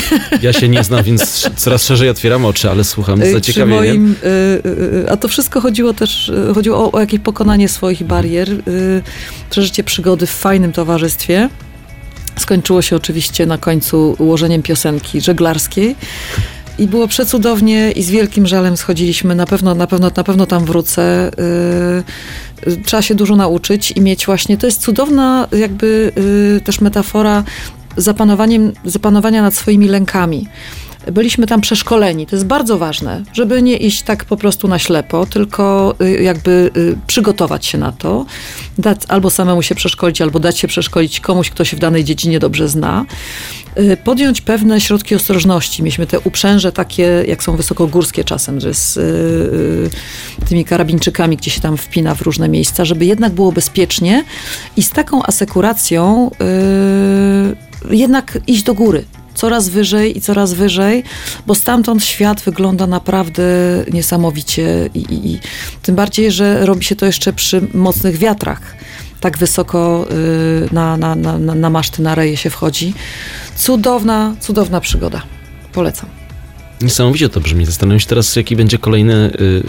Ja się nie znam, więc coraz szerzej otwieram oczy, ale słucham z Y, Przy zaciekawieniem. moim, a to wszystko chodziło też, chodziło o, o jakieś pokonanie swoich barier, y, przeżycie przygody w fajnym towarzystwie. Skończyło się oczywiście na końcu ułożeniem piosenki żeglarskiej. I było przecudownie i z wielkim żalem schodziliśmy. Na pewno, na pewno, na pewno tam wrócę. Y, y, Trzeba się dużo nauczyć i mieć właśnie, to jest cudowna jakby y, też metafora zapanowaniem, zapanowania nad swoimi lękami. Byliśmy tam przeszkoleni. To jest bardzo ważne, żeby nie iść tak po prostu na ślepo, tylko y, jakby y, przygotować się na to, dać, albo samemu się przeszkolić, albo dać się przeszkolić komuś, kto się w danej dziedzinie dobrze zna. Y, Podjąć pewne środki ostrożności. Mieliśmy te uprzęże takie, jak są wysokogórskie czasem, że z tymi karabińczykami, gdzie się tam wpina w różne miejsca, żeby jednak było bezpiecznie i z taką asekuracją jednak iść do góry. Coraz wyżej i coraz wyżej, bo stamtąd świat wygląda naprawdę niesamowicie i, i, i tym bardziej, że robi się to jeszcze przy mocnych wiatrach. tak wysoko y, na, na, na, na maszty, na reje się wchodzi. Cudowna, cudowna przygoda. Polecam. Niesamowicie to brzmi. Zastanawiam się teraz, jaki będzie kolejny y, y,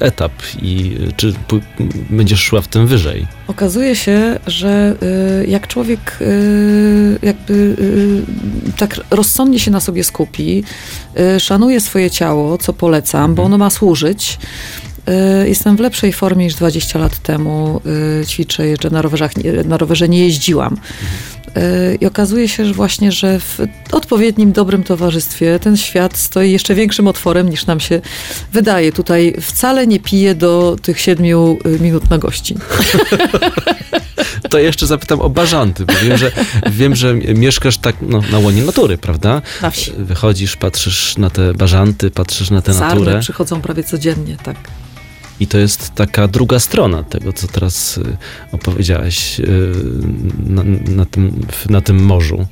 etap i y, czy będziesz szła w tym wyżej. Okazuje się, że y, jak człowiek y, jakby y, tak rozsądnie się na sobie skupi, y, szanuje swoje ciało, co polecam, bo ono ma służyć. y, Jestem w lepszej formie niż 20 lat temu. y, Ćwiczę, jeżdżę na, rowerzach, nie- na rowerze nie jeździłam. Y, I okazuje się, że właśnie, że w odpowiednim, dobrym towarzystwie ten świat stoi jeszcze większym otworem niż nam się wydaje. Tutaj wcale nie piję do tych siedmiu y, minut na gości. *laughs* To jeszcze zapytam o bażanty, bo wiem, że, wiem, że mieszkasz tak no, na łonie natury, prawda? Na wsi. Wychodzisz, patrzysz na te bażanty, patrzysz na tę Sarny naturę przychodzą prawie codziennie, tak. I to jest taka druga strona tego, co teraz y, opowiedziałaś y, na, na, tym, na tym morzu.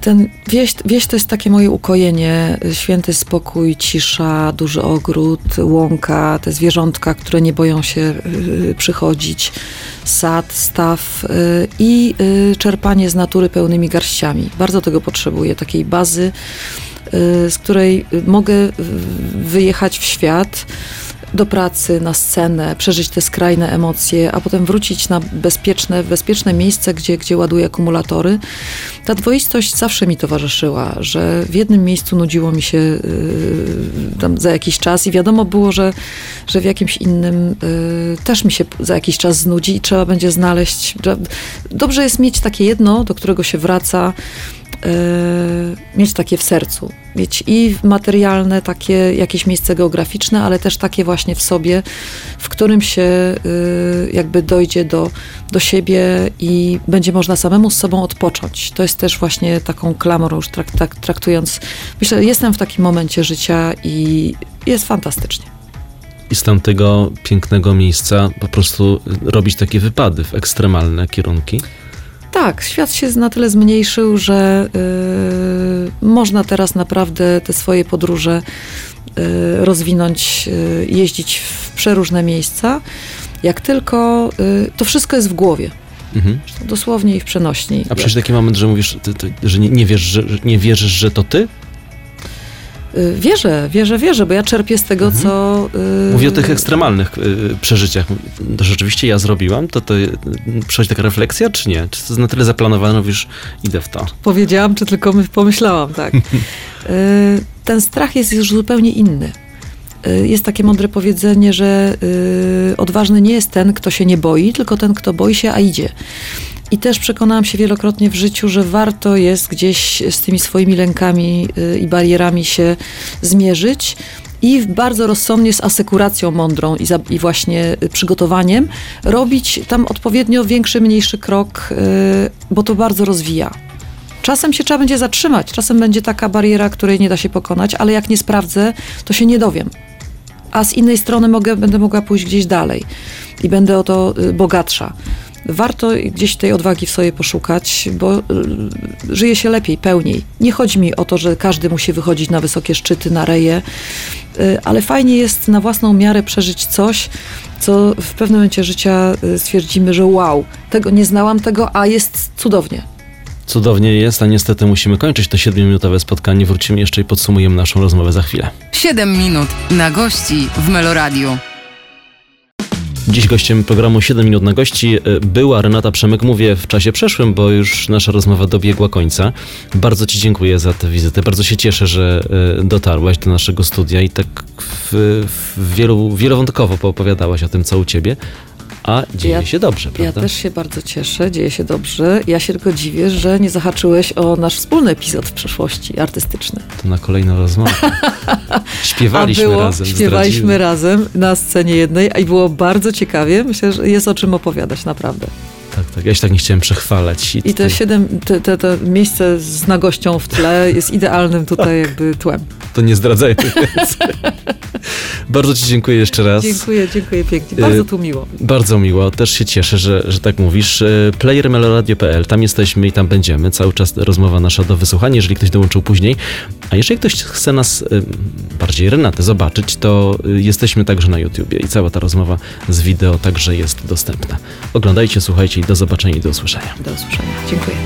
Ten wieś, wieś to jest takie moje ukojenie, święty spokój, cisza, duży ogród, łąka, te zwierzątka, które nie boją się y, przychodzić, sad, staw i czerpanie z natury pełnymi garściami. Bardzo tego potrzebuję, takiej bazy, z której mogę wyjechać w świat do pracy, na scenę, przeżyć te skrajne emocje, a potem wrócić na bezpieczne, bezpieczne miejsce, gdzie, gdzie ładuję akumulatory. Ta dwoistość zawsze mi towarzyszyła, że w jednym miejscu nudziło mi się yy, tam za jakiś czas i wiadomo było, że, że w jakimś innym yy, też mi się za jakiś czas znudzi i trzeba będzie znaleźć. Dobrze jest mieć takie jedno, do którego się wraca, mieć takie w sercu. Mieć i materialne, takie jakieś miejsce geograficzne, ale też takie właśnie w sobie, w którym się yy, jakby dojdzie do, do siebie i będzie można samemu z sobą odpocząć. To jest też właśnie taką klamrą już trak, trak, traktując. Myślę, jestem w takim momencie życia i jest fantastycznie. I z tamtego pięknego miejsca po prostu robić takie wypady w ekstremalne kierunki. Tak, świat się na tyle zmniejszył, że y, można teraz naprawdę te swoje podróże y, rozwinąć, y, jeździć w przeróżne miejsca. Jak tylko y, to wszystko jest w głowie, Mhm. dosłownie i w przenośni. A przecież taki moment, że mówisz, ty, ty, że nie, nie, wiesz, że, że nie wierzysz, że to ty? Y, Wierzę, wierzę, wierzę, bo ja czerpię z tego, Mhm. co. y, Mówię o tych ekstremalnych y, przeżyciach. To rzeczywiście ja zrobiłam? To, to y, przychodzi taka refleksja, czy nie? Czy to jest na tyle zaplanowane, mówisz, idę w to? Powiedziałam, czy tylko my- pomyślałam, tak. *laughs* Ten strach jest już zupełnie inny. Jest takie mądre powiedzenie, że odważny nie jest ten, kto się nie boi, tylko ten, kto boi się, a idzie. I też przekonałam się wielokrotnie w życiu, że warto jest gdzieś z tymi swoimi lękami y, i barierami się zmierzyć i bardzo rozsądnie z asekuracją mądrą i, za, i właśnie y, przygotowaniem robić tam odpowiednio większy, mniejszy krok, y, bo to bardzo rozwija. Czasem się trzeba będzie zatrzymać, czasem będzie taka bariera, której nie da się pokonać, ale jak nie sprawdzę, to się nie dowiem. A z innej strony mogę, będę mogła pójść gdzieś dalej i będę o to bogatsza. Warto gdzieś tej odwagi w sobie poszukać, bo y, żyje się lepiej, pełniej. Nie chodzi mi o to, że każdy musi wychodzić na wysokie szczyty, na reje, y, ale fajnie jest na własną miarę przeżyć coś, co w pewnym momencie życia y, stwierdzimy, że wow, tego nie znałam tego, a jest cudownie. Cudownie jest, a niestety musimy kończyć to 7-minutowe spotkanie. Wrócimy jeszcze i podsumujemy naszą rozmowę za chwilę. 7 minut na gości w Meloradiu. Dziś gościem programu 7 minut na gości e, była Renata Przemyk. Mówię w czasie przeszłym, bo już nasza rozmowa dobiegła końca. Bardzo Ci dziękuję za tę wizytę. Bardzo się cieszę, że e, dotarłaś do naszego studia i tak w, w wielu, wielowątkowo poopowiadałaś o tym, co u Ciebie. A dzieje Ja- się dobrze, Ja prawda? też się bardzo cieszę, dzieje się dobrze. Ja się tylko dziwię, że nie zahaczyłeś o nasz wspólny epizod w przeszłości artystyczny. To na kolejną rozmowę. *laughs* Śpiewaliśmy było, razem. śpiewaliśmy zdradziłem. razem na scenie jednej i było bardzo ciekawie. Myślę, że jest o czym opowiadać, naprawdę. Tak, tak. Ja się tak nie chciałem przechwalać. I te tutaj- siedem, te, te, te miejsce z nagością w tle jest idealnym tutaj jakby tłem. To nie zdradzajmy więcej. *laughs* Bardzo Ci dziękuję jeszcze raz. Dziękuję, dziękuję pięknie. Y, Bardzo tu miło. Bardzo miło, też się cieszę, że, że tak mówisz. E, Player meloradio.pl, tam jesteśmy i tam będziemy. Cały czas rozmowa nasza do wysłuchania, jeżeli ktoś dołączył później. A jeżeli ktoś chce nas, y, bardziej Renatę, zobaczyć, to jesteśmy także na YouTubie i cała ta rozmowa z wideo także jest dostępna. Oglądajcie, słuchajcie i do zobaczenia i do usłyszenia. Do usłyszenia. Dziękuję.